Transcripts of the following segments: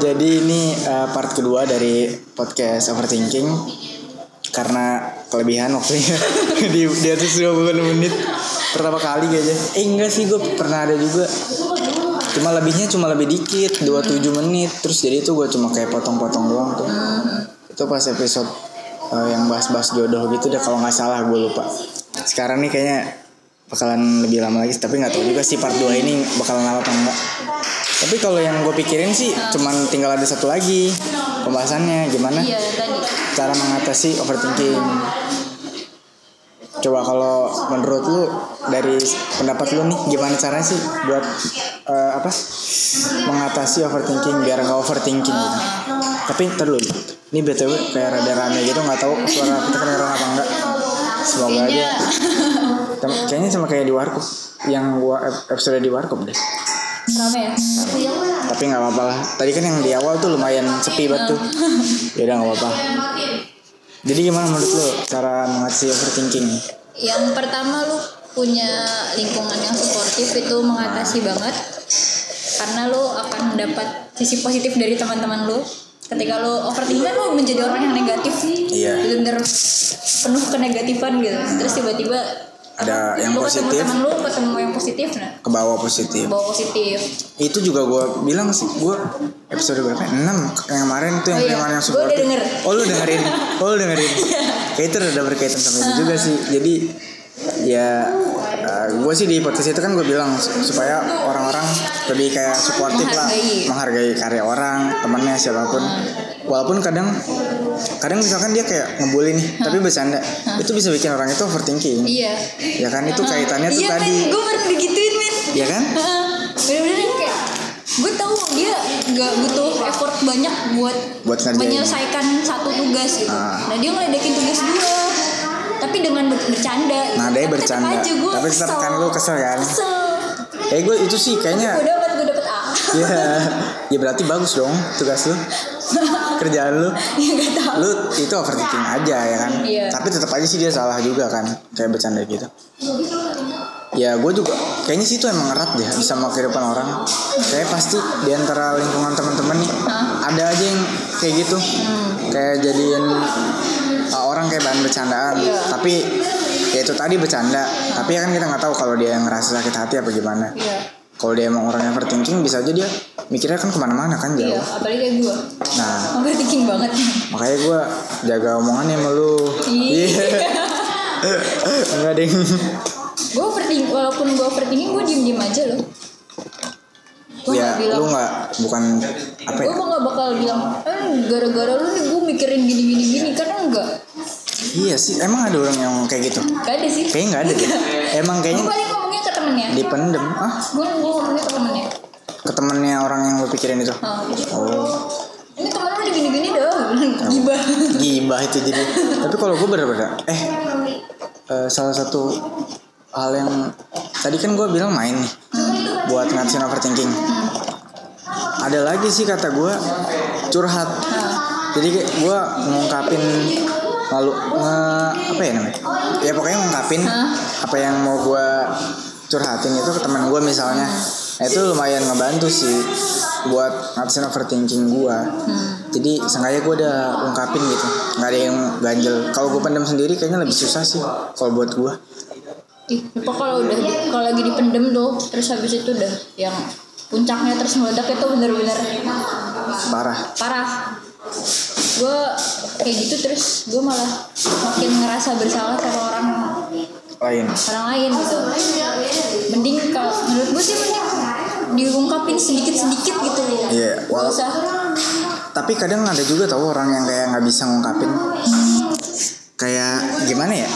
jadi ini uh, part kedua dari podcast overthinking karena kelebihan waktunya di di atas 20 menit pertama kali kayaknya. Eh enggak sih gue pernah ada juga. Cuma lebihnya cuma lebih dikit 27 menit terus jadi itu gue cuma kayak potong-potong doang tuh. Itu pas episode uh, yang bahas-bahas jodoh gitu deh kalau nggak salah gue lupa. Sekarang nih kayaknya bakalan lebih lama lagi tapi nggak tahu juga sih part 2 ini bakalan lama apa enggak. Tapi kalau yang gue pikirin sih cuman tinggal ada satu lagi pembahasannya gimana Iya cara mengatasi overthinking. Coba kalau menurut lu dari pendapat lu nih gimana caranya sih buat eh, apa mengatasi overthinking biar nggak overthinking gitu. Tapi ntar dulu, ini btw kayak rada rame gitu nggak tahu suara kita kedengeran apa enggak. Semoga aja. Kayaknya sama kayak di warkop yang gua ep- episode di warkop deh. Rame ya. Tapi nggak apa-apa lah. Tadi kan yang di awal tuh lumayan sepi banget tuh. Ya udah nggak apa-apa. Jadi gimana menurut lu cara mengatasi overthinking? Yang pertama lu punya lingkungan yang suportif itu mengatasi banget karena lu akan mendapat sisi positif dari teman-teman lu ketika lu overthinking kan lu menjadi orang yang negatif Iya. bener-bener penuh kenegatifan gitu terus tiba-tiba Ada yang lu positif. ketemu lu ketemu yang positif nah Ke bawah positif. bawa positif Itu juga gua bilang sih, gua episode berapa? 6 yang kemarin tuh yang Oh iya, kemarin yang gua udah supportif. denger. Oh lu dengerin. Oh lu dengerin. Kayak itu udah berkaitan sama itu juga sih. Jadi ya gue sih di podcast itu kan gue bilang supaya orang-orang lebih kayak suportif lah Menghargai. karya orang temannya siapa pun. Walaupun kadang kadang misalkan dia kayak ngebully nih tapi bercanda itu bisa bikin orang itu overthinking. Iya. Ya kan itu kaitannya tuh iya tadi. men gue pernah digituin men. Ya kan? Bener-bener kayak gue tahu dia gak butuh effort banyak buat, Buat ngerjain. menyelesaikan satu tugas gitu. Ah. nah dia ngeledekin tugas gue tapi dengan ber- bercanda. Nah, dia bercanda. aja Tapi tetep kan lu kesel kan? kesel. Eh gue itu sih kayaknya gue dapat gue dapat A. Ya ya berarti bagus dong tugas lu. Kerjaan lu. Ya lu itu overthinking aja ya kan? Iya. tapi tetap aja sih dia salah juga kan kayak bercanda gitu. Ya gue juga kayaknya sih itu emang erat deh sama kehidupan orang. Kayak pasti di antara lingkungan teman-teman nih ada aja yang kayak gitu. Kayak jadiin kayak bahan bercandaan. Iya. tapi ya itu tadi bercanda. Tapi kan kita nggak tahu kalau dia ngerasa sakit hati apa gimana. Iya. Kalau dia emang orang yang overthinking bisa aja dia mikirnya kan ke mana-mana kan jauh. iya apalagi kayak gue nah. Overthinking banget. Makanya gue jaga omongannya sama lu. Ih. Iya. enggak ding. Gue overthinking walaupun gue overthinking gue diem diem aja loh. Gue ya gak bilang lu nggak bukan apa ya? Gue gak bakal bilang eh gara-gara lu nih gue mikirin gini gini gini karena enggak iya sih emang ada orang yang kayak gitu? Gak ada sih. Kayaknya nggak ada deh. Emang gue kayaknya paling ngomongnya ke temennya. dipendem. Ah? Gue gue ngomongnya ke temennya. Ke temennya orang yang lu pikirin itu? Ah, oh. ini temen lu gini gini dah gibah. Gibah itu jadi. Tapi kalau gue bener-bener eh eh, salah satu hal yang tadi kan gue bilang main nih buat ngatasin overthinking. Ada lagi sih kata gue curhat. Jadi kayak gue ngungkapin lalu nge apa ya namanya? Ya pokoknya ngungkapin apa yang mau gue curhatin itu ke teman gue misalnya. Nah, itu lumayan ngebantu sih buat ngatasin overthinking gue jadi sengaja gue udah ungkapin gitu. Nggak ada yang ganjel. Kalau gue pendem sendiri kayaknya lebih susah sih kalau buat gue ih apa kalau udah kalau lagi dipendem tuh terus habis itu udah yang puncaknya terus meledak itu bener-bener parah. Parah gue kayak gitu terus gue malah makin ngerasa bersalah sama orang lain. orang lain gitu. Mending kalau menurut gue sih mending diungkapin sedikit sedikit gitu. Iya, Gak walau- usah. Tapi kadang ada juga tau orang yang kayak nggak bisa ngungkapin. Kayak gimana ya?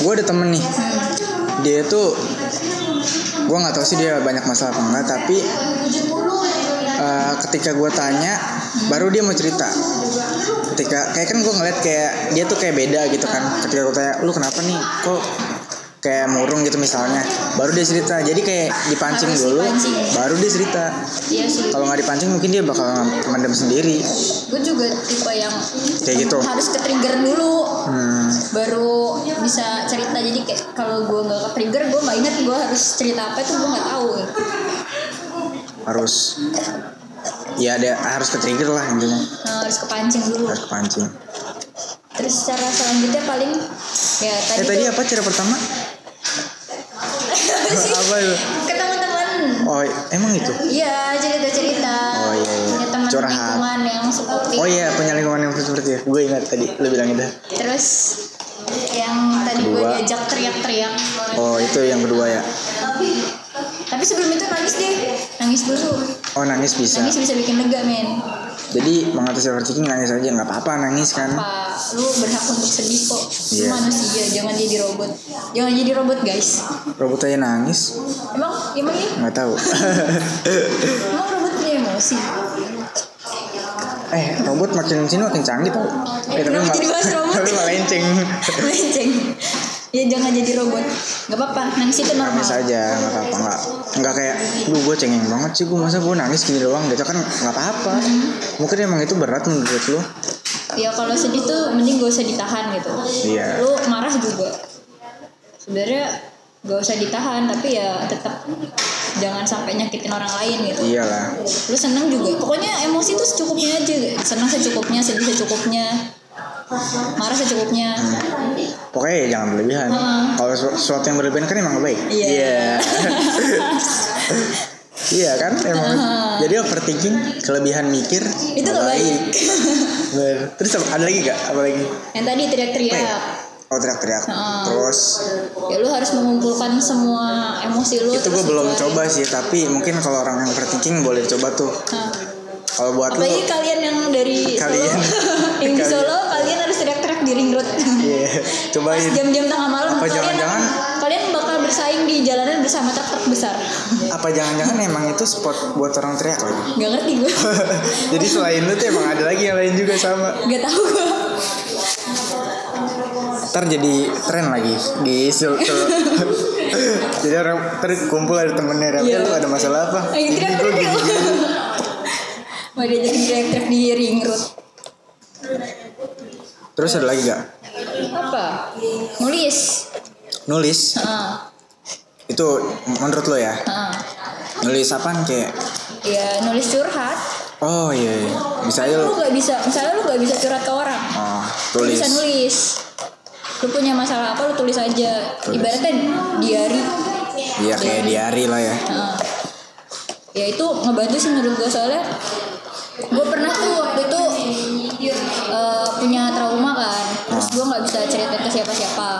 Gue ada temen nih. Dia tuh gue nggak tahu sih dia banyak masalah apa enggak tapi ketika gue tanya baru dia mau cerita. Ketika kayak kan gue ngeliat kayak dia tuh kayak beda gitu kan. Ketika gue tanya lu kenapa nih? Kok kayak murung gitu misalnya? Baru dia cerita. Jadi kayak dipancing Harus dulu dipancing. baru dia cerita. Iya kalau nggak dipancing mungkin dia bakal mendem sendiri. Gue juga tipe yang Kayak gitu. harus ke trigger dulu. Hmm, baru bisa cerita. Jadi kayak kalau gue nggak ke trigger gue nggak ingat gue harus cerita apa itu gue nggak tahu. Harus ya ada harus ke trigger lah intinya. Nah, harus kepancing dulu. Harus kepancing. Terus cara selanjutnya paling ya tadi, eh tadi tuh apa cara pertama? Apa itu? Ke teman-teman. Oh emang itu? Iya cerita cerita Oh, iya, iya. punya teman Curhat. lingkungan yang suportif oh iya punya lingkungan yang seperti ya gue ingat tadi lu bilang itu. Terus yang tadi gue diajak teriak-teriak. Oh itu yang kedua ya? Tapi sebelum itu nangis deh nangis dulu. Oh nangis bisa. Nangis bisa bikin lega men. Jadi mengatasi overthinking nangis aja nggak apa-apa nangis kan? Apa lu berhak untuk sedih kok. Lu Iya. manusia jangan jadi robot. Jangan jadi robot guys. Robot aja nangis. Emang emang ya nggak tahu. Emang robot punya emosi? Eh robot makin sini makin canggih tau. Eh, kenapa ma- jadi bahas robot? tapi malah ya jangan jadi robot. Nggak apa-apa nangis itu normal. Nangis aja nggak apa-apa nggak nggak kayak lu gue cengeng banget sih gue masa gue nangis gini doang? Gitu kan nggak apa-apa. Mungkin emang itu berat menurut lu. Ya kalau sedih tuh mending gak usah ditahan gitu. Iya. lu marah juga. Sebenarnya gak usah ditahan tapi ya tetap jangan sampai nyakitin orang lain gitu. Iyalah. Lu seneng juga. Pokoknya emosi tuh secukupnya aja. Senang secukupnya sedih secukupnya marah secukupnya. Pokoknya ya jangan berlebihan. Heeh. kalau sesu- sesuatu yang berlebihan kan emang gak baik. Iya. iya. Kan? Emang. Jadi overthinking kelebihan mikir itu gak baik Bener. terus ada lagi gak apa lagi? Yang tadi teriak-teriak. Oh teriak-teriak. Heeh. terus? Ya lu harus mengumpulkan semua emosi lu itu gue belum coba sih tapi mungkin kalau orang yang overthinking boleh coba tuh. Nah, kalau buat lu apalagi kalian yang dari Kalian. Solo yang di. Solo kalian harus teriak-teriak di ring road iya pas cobain jam-jam tengah malam Apa kalian jangan-jangan? kalian bakal bersaing di jalanan bersama truk-truk besar apa jangan-jangan emang itu spot buat orang teriak lagi nggak ngerti gue jadi selain lu tuh emang ada lagi yang lain juga sama nggak tahu gue ntar jadi tren lagi di sul- jadi orang ntar kumpul ada temennya Iya. yeah. lu ada masalah apa ini gue teriak-teriak gini yuk. gini mau diajakin teriak-teriak di ring road. Terus ada lagi gak apa? Nulis. Nulis? Heeh, itu menurut lo ya? Heeh. nulis apaan kayak ya nulis curhat. Oh iya, iya. bisa aja lu lo nggak bisa misalnya lu nggak bisa curhat ke orang. Oh lu tulis. bisa nulis. Lu punya masalah apa lu tulis aja. Tulis. ibaratnya diary iya kayak diary lah ya. Heeh. ya itu ngebantu sih menurut gue soalnya gue pernah tuh waktu itu eh, punya trauma kan. Terus gue nggak bisa cerita ke siapa-siapa.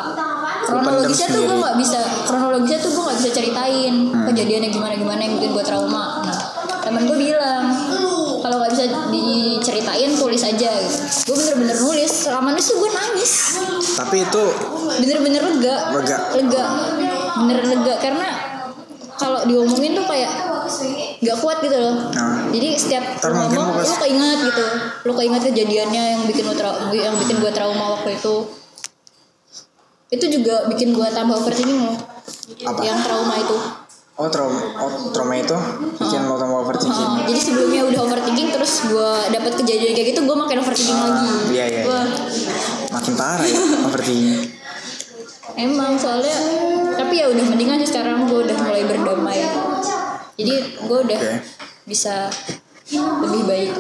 Kronologisnya tuh gue nggak bisa kronologisnya tuh gue nggak bisa ceritain kejadiannya gimana gimana yang bikin gue trauma. Nah temen gue bilang kalau nggak bisa diceritain tulis aja. Gitu gue bener-bener nulis selama nulis tuh gue nangis. Tapi itu bener-bener lega. Lega. lega. Bener lega karena kalau diomongin tuh kayak nggak kuat gitu loh. Nah. jadi setiap Ntar ngomong lu keinget gitu. Lu keinget kejadiannya yang bikin lu trau- yang bikin gua trauma waktu itu. Itu juga bikin gua tambah overthinking loh. Apa? yang trauma itu. Oh trauma oh trauma itu? Bikin lo tambah overthinking? Heeh, jadi sebelumnya udah overthinking terus gua dapet kejadian kayak gitu gua makin overthinking lagi. iya, iya, Gua- makin parah ya overthinking Emang soalnya tapi ya udah mendingan sih sekarang gue udah mulai berdamai. Jadi gue udah Oke. bisa lebih baik.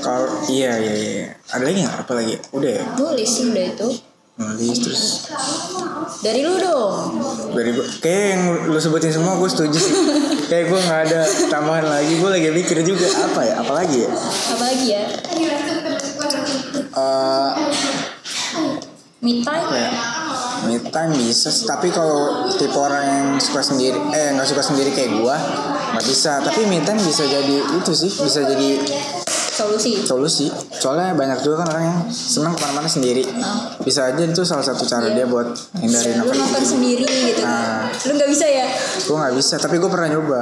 kalau iya iya iya ada lagi nggak apa lagi udah ya Nulis sih udah itu. nulis terus Dari lu dong. dari kayak yang lu sebutin semua gue setuju sih kayak gue nggak ada tambahan lagi gue lagi mikir juga apa ya apalagi ya Apalagi ya? Eh Me time. apa ya me time bisa tapi kalau tipe orang yang suka sendiri eh nggak suka sendiri kayak gue nggak bisa tapi me time bisa jadi itu sih bisa jadi Solusi. solusi soalnya banyak juga kan orang yang senang ke mana-mana sendiri Ah. bisa aja itu salah satu cara dia buat hindarin Lu apa nonton sendiri gitu. Nah. Lu nggak bisa ya? gue nggak bisa tapi gue pernah nyoba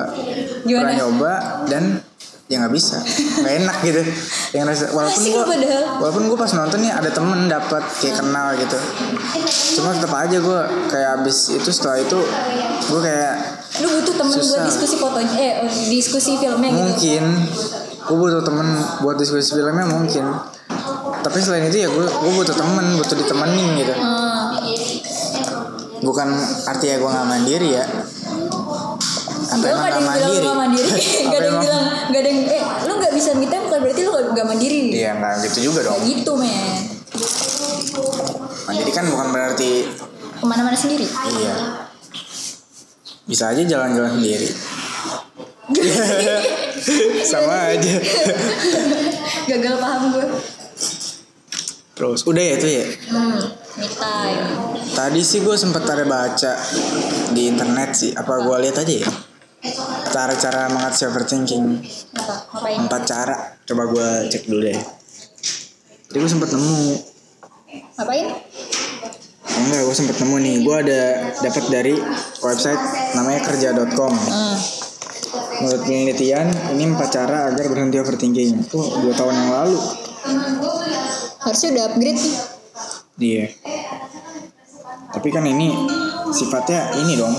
Gimana? pernah nyoba dan ya nggak bisa. Nggak enak gitu. Yang rasa walaupun gue walaupun gue pas nonton nih ada temen dapat kayak kenal gitu. Cuma tetap aja gue kayak abis itu setelah itu gue kayak Lu butuh temen buat Susah. diskusi fotonya eh diskusi filmnya gitu. mungkin. Gue butuh temen buat diskusi filmnya mungkin. Tapi selain itu ya gue gue butuh temen butuh ditemenin gitu. Ah, bukan artinya gue nggak mandiri ya emang gak ada yang bilang mandiri. lo mandiri? Gak ada yang bilang Gak ada yang Eh lo gak bisa me Bukan berarti lo gak, gak mandiri. Iya nggak gitu juga dong. Gak gitu men. Mandiri kan bukan berarti Ke mana-mana sendiri. Iya. Bisa aja jalan-jalan sendiri. Sama aja. Gagal paham gue terus udah ya itu ya? Hmm Me time. Tadi sih gue sempet ada baca di internet sih. Apa gue lihat aja ya cara-cara mengatasi overthinking. Empat cara. Coba gue cek dulu deh. Jadi gue sempet nemu. Ngapain? oh enggak gue sempet nemu nih. Gue ada dapat dari website namanya kerja.com Hmm. menurut penelitian ini empat cara agar berhenti overthinking. Tuh dua tahun yang lalu. Harusnya udah upgrade nih. Iya. Tapi kan ini sifatnya ini dong.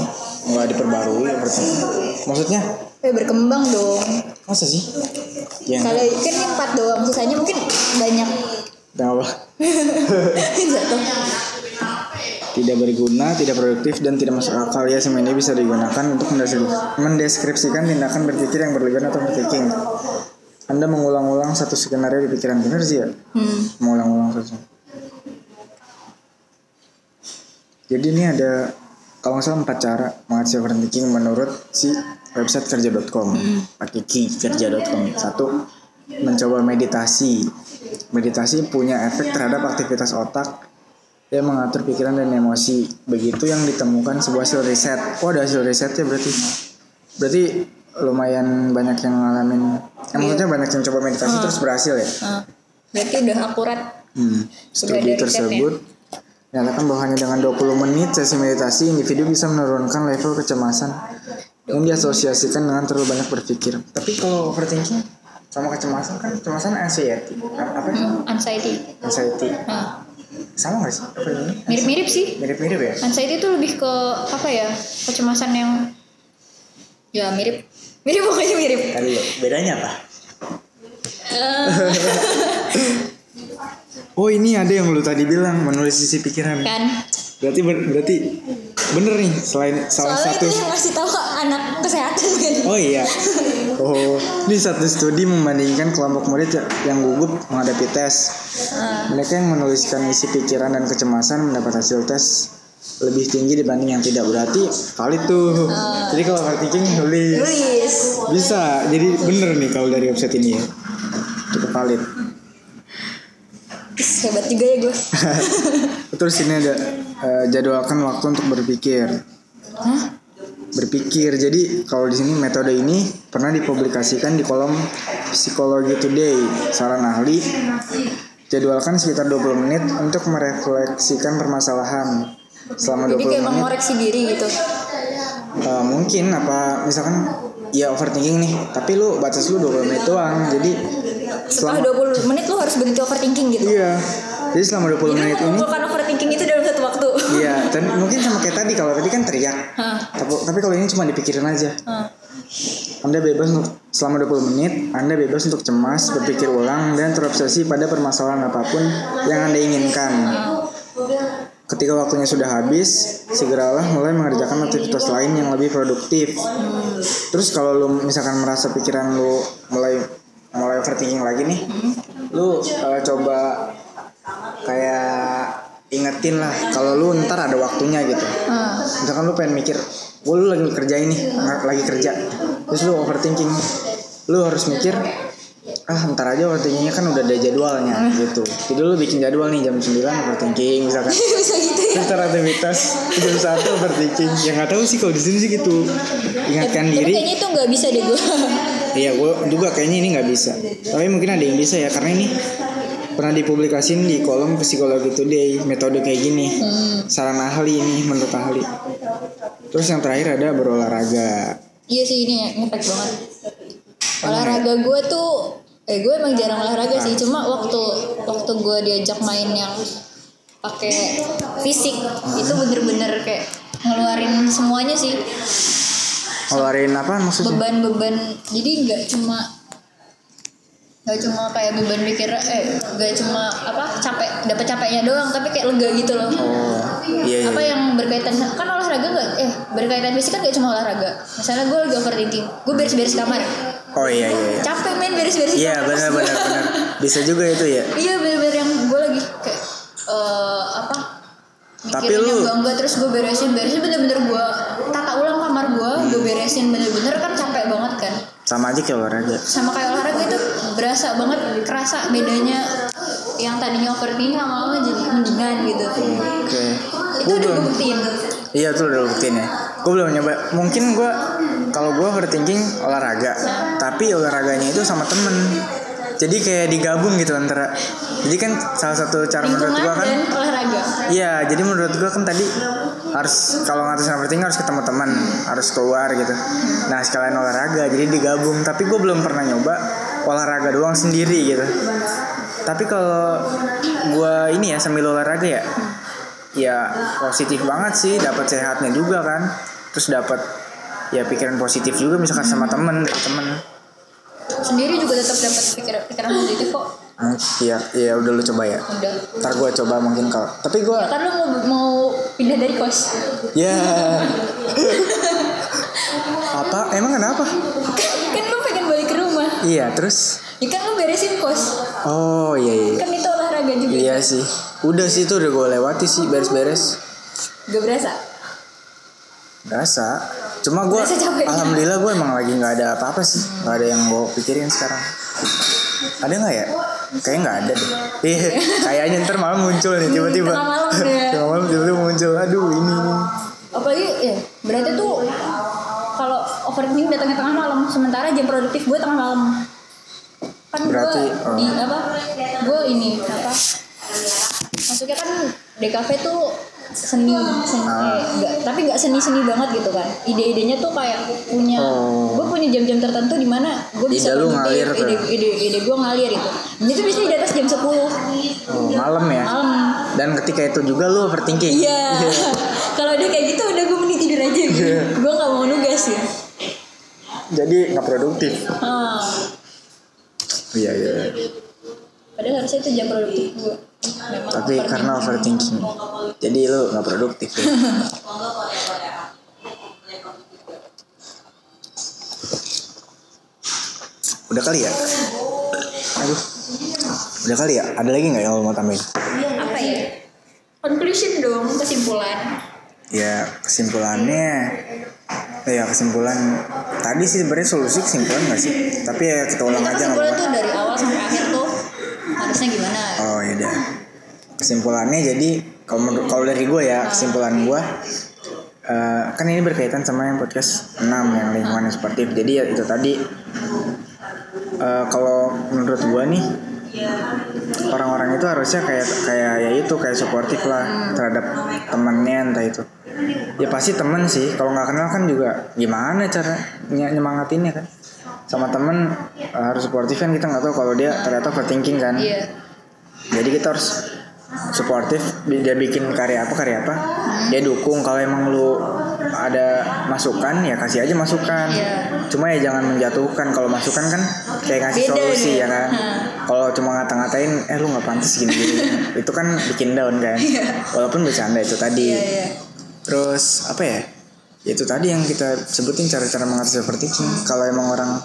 Nggak diperbarui overthinking. Maksudnya Eh berkembang dong masa sih? Ya Kalau kan ini empat doang Sisanya mungkin banyak apa. Jatuh Tidak berguna, tidak produktif dan tidak masuk akal ya semua ini bisa digunakan untuk mendeskripsikan, mendeskripsikan tindakan berpikir yang berlebihan atau overthinking. Anda mengulang-ulang satu skenario di pikiran benar sih ya? Hmm mengulang-ulang satu. Jadi ini ada kalau nggak salah empat cara mengatasi overthinking menurut si website kerja.com. Pakai key kerja.com. Satu, mencoba meditasi. Meditasi punya efek terhadap aktivitas otak yang mengatur pikiran dan emosi. Begitu yang ditemukan sebuah hasil riset. Oh ada hasil risetnya berarti. Berarti lumayan banyak yang ngalamin. Ya, maksudnya banyak yang coba meditasi terus berhasil ya. Nah, Berarti udah akurat Hmm. Studi risetnya. Menyatakan bahwa hanya dengan 20 menit sesi meditasi individu bisa menurunkan level kecemasan yang diasosiasikan dengan terlalu banyak berpikir. Tapi kalau overthinking sama kecemasan kan kecemasan anxiety. Apa sih? Anxiety Anxiety. Nah Sama gak sih? Apa ini? Mirip-mirip sih Mirip-mirip ya? Anxiety itu lebih ke apa ya kecemasan yang ya mirip mirip pokoknya mirip Tadi bedanya apa? Eh, Oh ini ada yang lu tadi bilang menulis sisi pikiran. kan Berarti ber- berarti bener nih selain salah soalnya satu itu yang ngasih tahu anak kesehatan kan Oh iya. Oh, ini satu studi membandingkan kelompok murid ya- yang gugup menghadapi tes. Ah, Mereka yang menuliskan isi pikiran dan kecemasan mendapat hasil tes lebih tinggi dibanding yang tidak berarti valid tuh. Jadi kalau overthinking nulis tulis bisa. Jadi bener nih kalau dari website ini ya. Cukup valid. Hebat juga ya gue Terus ini ada eh, jadwalkan waktu untuk berpikir. Hah? berpikir. Jadi kalau di sini metode ini pernah dipublikasikan di kolom Psikologi Today. Saran ahli jadwalkan sekitar 20 menit untuk merefleksikan permasalahan selama 20 jadi kayak menit. mengoreksi diri gitu Eh, mungkin apa misalkan ya overthinking nih, tapi lu batas lu 20 menit doang. Jadi setelah selama 20 menit lu harus berhenti overthinking gitu iya. Jadi selama 20 jadi menit ini mengumpulkan overthinking itu dalam satu waktu Iya, dan mungkin sama kayak tadi kalau tadi kan teriak. Hah, Tapi, tapi kalau ini cuma dipikirin aja. hah. Anda bebas untuk selama 20 menit, Anda bebas untuk cemas, berpikir ulang, dan terobsesi pada permasalahan apa pun yang Anda inginkan. Ketika waktunya sudah habis, segeralah mulai mengerjakan aktivitas lain yang lebih produktif. Terus kalau lu misalkan merasa pikiran lu mulai mulai overthinking lagi nih, lu eh, coba kayak ingetin lah kalau lu ntar ada waktunya gitu. Ah, misalkan lu pengen mikir gue lu lagi kerja ini lagi kerja. Terus lu overthinking lu harus mikir ah ntar aja overthinkingnya kan udah ada jadwalnya gitu. Jadi lu bikin jadwal nih jam 9 overthinking misalkan. Bisa gitu ya. Terus aktivitas jam satu overthinking. Ya nggak tahu sih kalau di sini sih gitu. Ingatkan tapi diri. kayaknya itu nggak bisa deh gue iya gue juga kayaknya ini nggak bisa. Tapi mungkin ada yang bisa ya karena ini pernah dipublikasin di kolom psikologi today metode kayak gini. Hmm. saran ahli ini menurut ahli. Terus yang terakhir ada berolahraga. Iya sih ini ngefek banget olahraga gue tuh eh gue emang jarang olahraga sih. Cuma waktu waktu gue diajak main yang pakai fisik itu bener-bener kayak ngeluarin semuanya sih. Ngeluarin apa maksudnya? Beban-beban jadi nggak cuma Gak cuma kayak beban mikir eh gak cuma apa capek dapat capeknya doang tapi kayak lega gitu loh. Oh iya iya apa yang berkaitan kan olahraga nggak eh berkaitan fisik kan gak cuma olahraga. Misalnya gue lagi overthinking gue beres-beres kamar oh iya iya iya. capek main beres-beres iya benar benar benar. Bisa juga itu ya. Iya bener-bener yang gue lagi kayak eh apa Tapi lu- enggak enggak terus gue beresin beresin bener-bener gue tata ulang kamar gue gue beresin bener-bener kan capek banget kan. Sama aja kayak olahraga. Sama kayak olahraga itu berasa banget kerasa bedanya yang tadinya overthinking lama-lama jadi mendingan gitu. Oke. Itu Gua udah. gue buktiin Iya tuh udah buktiin ya. Gue belum nyoba. Mungkin gue kalau gue overthinking olahraga, tapi olahraganya itu sama temen. Jadi kayak digabung gitu antara. Jadi kan salah satu cara menurut lingkungan gue kan. olahraga Iya, jadi menurut gue kan tadi harus kalau ngatasin overthinking harus ketemu teman, harus keluar gitu. Nah sekalian olahraga, jadi digabung. Tapi gue belum pernah nyoba olahraga doang sendiri gitu. Tapi kalau gue ini ya sambil olahraga ya, ya positif banget sih, dapat sehatnya juga kan. Terus dapat ya pikiran positif juga misalkan sama temen, dari temen. sendiri juga tetap dapat pikiran pikiran positif kok Hmm, Iya, iya udah lu coba ya. udah Ntar gue coba mungkin kalau. Tapi gue ya kan lu mau mau pindah dari kos Ya. Apa? Emang kenapa? kan lu pengen balik ke rumah Iya, terus ya kan lu beresin kos Oh iya iya. kan itu olahraga juga Iya sih. Udah sih itu udah gue lewati sih beres-beres. gak berasa Berasa. Cuma gue alhamdulillah gue emang lagi nggak ada apa-apa sih. nggak ada yang gue pikirin sekarang. Ada nggak ya? Kayaknya nggak ada deh. Iya. Kayaknya ntar malam muncul nih tiba-tiba. tengah malam ya. Tengah malam tiba-tiba muncul. Aduh ini ini. apalagi ya berarti tuh kalau overthinking datangnya tengah malam sementara jam produktif gue tengah malam kan Berarti, gue oh. di apa gue ini apa maksudnya kan DKV tuh seni, seni Ah. eh, nggak- tapi nggak seni-seni banget gitu kan ide-idenya tuh kayak punya Oh. gue punya jam-jam tertentu di mana gue bisa Ide lu ngalir tuh. ide, ide, ide gue ngalir itu Dan itu biasanya di atas jam 10 Oh, malam ya. malam Dan ketika itu juga lu overthinking. Iya. Kalau udah kayak gitu udah gue mending tidur aja gitu. Iya. Gue nggak mau nugas ya. Jadi nggak produktif. Ah. Iya iya. Padahal harusnya itu jam produktif gue. Tapi karena overthinking. Jadi lu nggak produktif ya. Udah kali ya? Aduh. Udah kali ya? Ada lagi nggak yang lo mau tambahin? apa ya? Conclusion dong, kesimpulan. Ya kesimpulannya Ya kesimpulan Tadi sih sebenarnya solusi kesimpulan gak sih? Tapi ya kita ulang Kita aja kesimpulan tuh dari awal sampai akhir tuh harusnya gimana? Oh ya udah. Kesimpulannya jadi kalau kalau dari gue ya kesimpulan gue eh, kan ini berkaitan sama yang podcast 6 yang lingkungan yang sportif. Jadi ya itu tadi eh, kalau menurut gue nih orang-orang itu harusnya kayak kayak ya itu kayak suportif lah terhadap temennya entah itu ya pasti temen sih kalau nggak kenal kan juga gimana cara ny- nyemangatinnya kan sama temen eh, harus suportif kan kita nggak tahu kalau dia ternyata overthinking kan Iya. jadi kita harus suportif dia bikin karya apa karya apa dia dukung kalau emang lu ada masukan ya kasih aja masukan Iya. cuma ya jangan menjatuhkan kalau masukan kan kayak ngasih Beda solusi nih. ya kan Hmm. kalau cuma ngata-ngatain eh lu nggak pantas gini gini itu kan bikin down kan walaupun bercanda itu tadi Iya, iya. terus apa ya Ya itu tadi yang kita sebutin cara-cara mengatasi overthinking kalau emang orang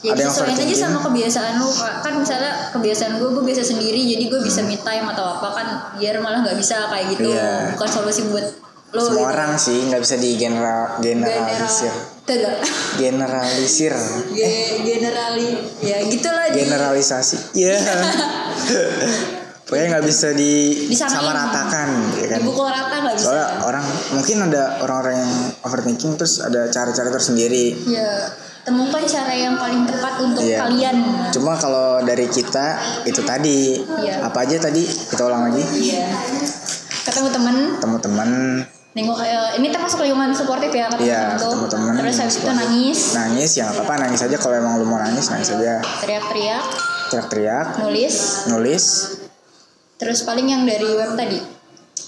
Ya ada yang sesuaiin aja sama kebiasaan lu kan misalnya kebiasaan gue gue biasa sendiri jadi gue bisa me time atau apa kan biar malah nggak bisa kayak gitu. Iya. bukan solusi buat lo semua gitu. orang sih nggak bisa di general general generalisir tidak generalisir. Ge- generali ya gitulah generalisasi. Ya pokoknya nggak bisa di Disamain. sama ratakan ya kan? Dipukul rata nggak bisa. Soalnya orang mungkin ada orang-orang yang overthinking terus ada cara-cara tersendiri. Ya temukan cara yang paling tepat untuk Iya. kalian. Cuma kalau dari kita itu tadi. Iya. apa aja tadi? Kita ulang lagi. Iya. ketemu temen. Teman-teman nengok eh, ini termasuk lingkungan suportif ya ketemu Iya, temen tuh. ketemu temen, terus habis itu nangis. Nangis ya nggak apa-apa. Nangis aja. Kalau emang lu mau nangis nangis aja. Teriak-teriak. Teriak-teriak. Nulis. Nulis. Terus paling yang dari web tadi.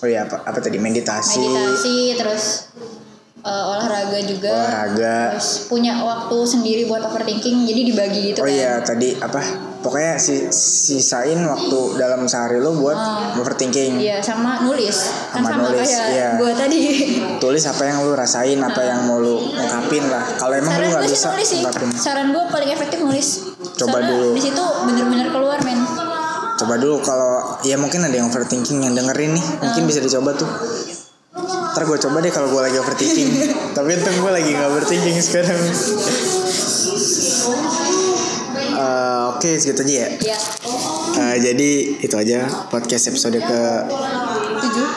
Oh iya apa apa tadi? Meditasi, meditasi terus eh, olahraga juga. Olahraga. Terus punya waktu sendiri buat overthinking jadi dibagi gitu oh kan. iya tadi apa? Pokoknya si sisain waktu dalam sehari lo buat overthinking. Iya sama nulis. Kan Sama sama, nulis, kayak iya. gue tadi. tulis apa yang lu rasain apa yang mau lu ungkapin lah. Kalau emang Saran nggak bisa nulis sih. ungkapin. Saran gue paling efektif nulis. Coba Soalnya dulu. Di situ bener-bener keluar men. coba dulu kalau ya mungkin ada yang overthinking yang dengerin nih. Mungkin bisa dicoba tuh ntar gue coba deh kalau gue lagi overthinking. Tapi untung gue lagi nggak overthinking sekarang. Eh, oke segitu aja ya. Eh, jadi itu aja podcast episode ke tujuh.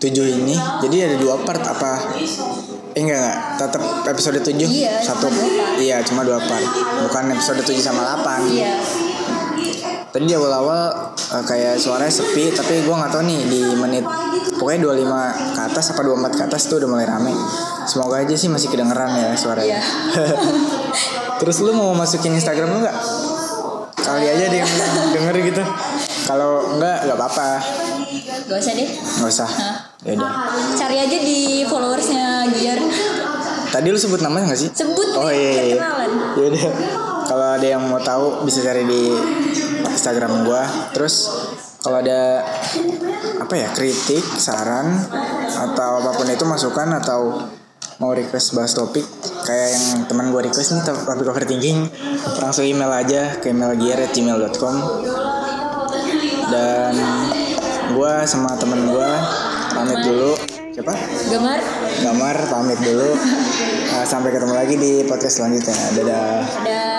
7 ini. Jadi ada dua part apa? Eh enggak enggak. Tetap episode 7 Iya, satu. iya cuma dua part. Bukan episode 7 sama 8 Iya. Tadi di awal-awal eh, kayak suaranya sepi, tapi gue nggak tahu nih di menit pokoknya 25 ke atas apa 24 ke atas tuh udah mulai rame. Semoga aja sih masih kedengeran ya suaranya. Iya. Terus lu mau masukin Instagram lu nggak? Kali aja yang denger gitu. Kalau enggak nggak apa-apa, Gak usah deh. nggak usah. Ya udah. Cari aja di followersnya Giar. Tadi lu sebut namanya nggak sih? Sebut Oh iya, biar iya. kenalan. Ya udah. Kalau ada yang mau tahu bisa cari di Instagram gua. Terus kalau ada apa ya kritik, saran atau apa pun itu masukan atau mau request bahas topik kayak yang teman gua request nih top- topik overthinking langsung email aja ke emailgiar@gmail.com dan gua sama temen gua pamit dulu siapa Gamar. Gamar pamit dulu. Sampai ketemu lagi di podcast selanjutnya. Dadah. Ada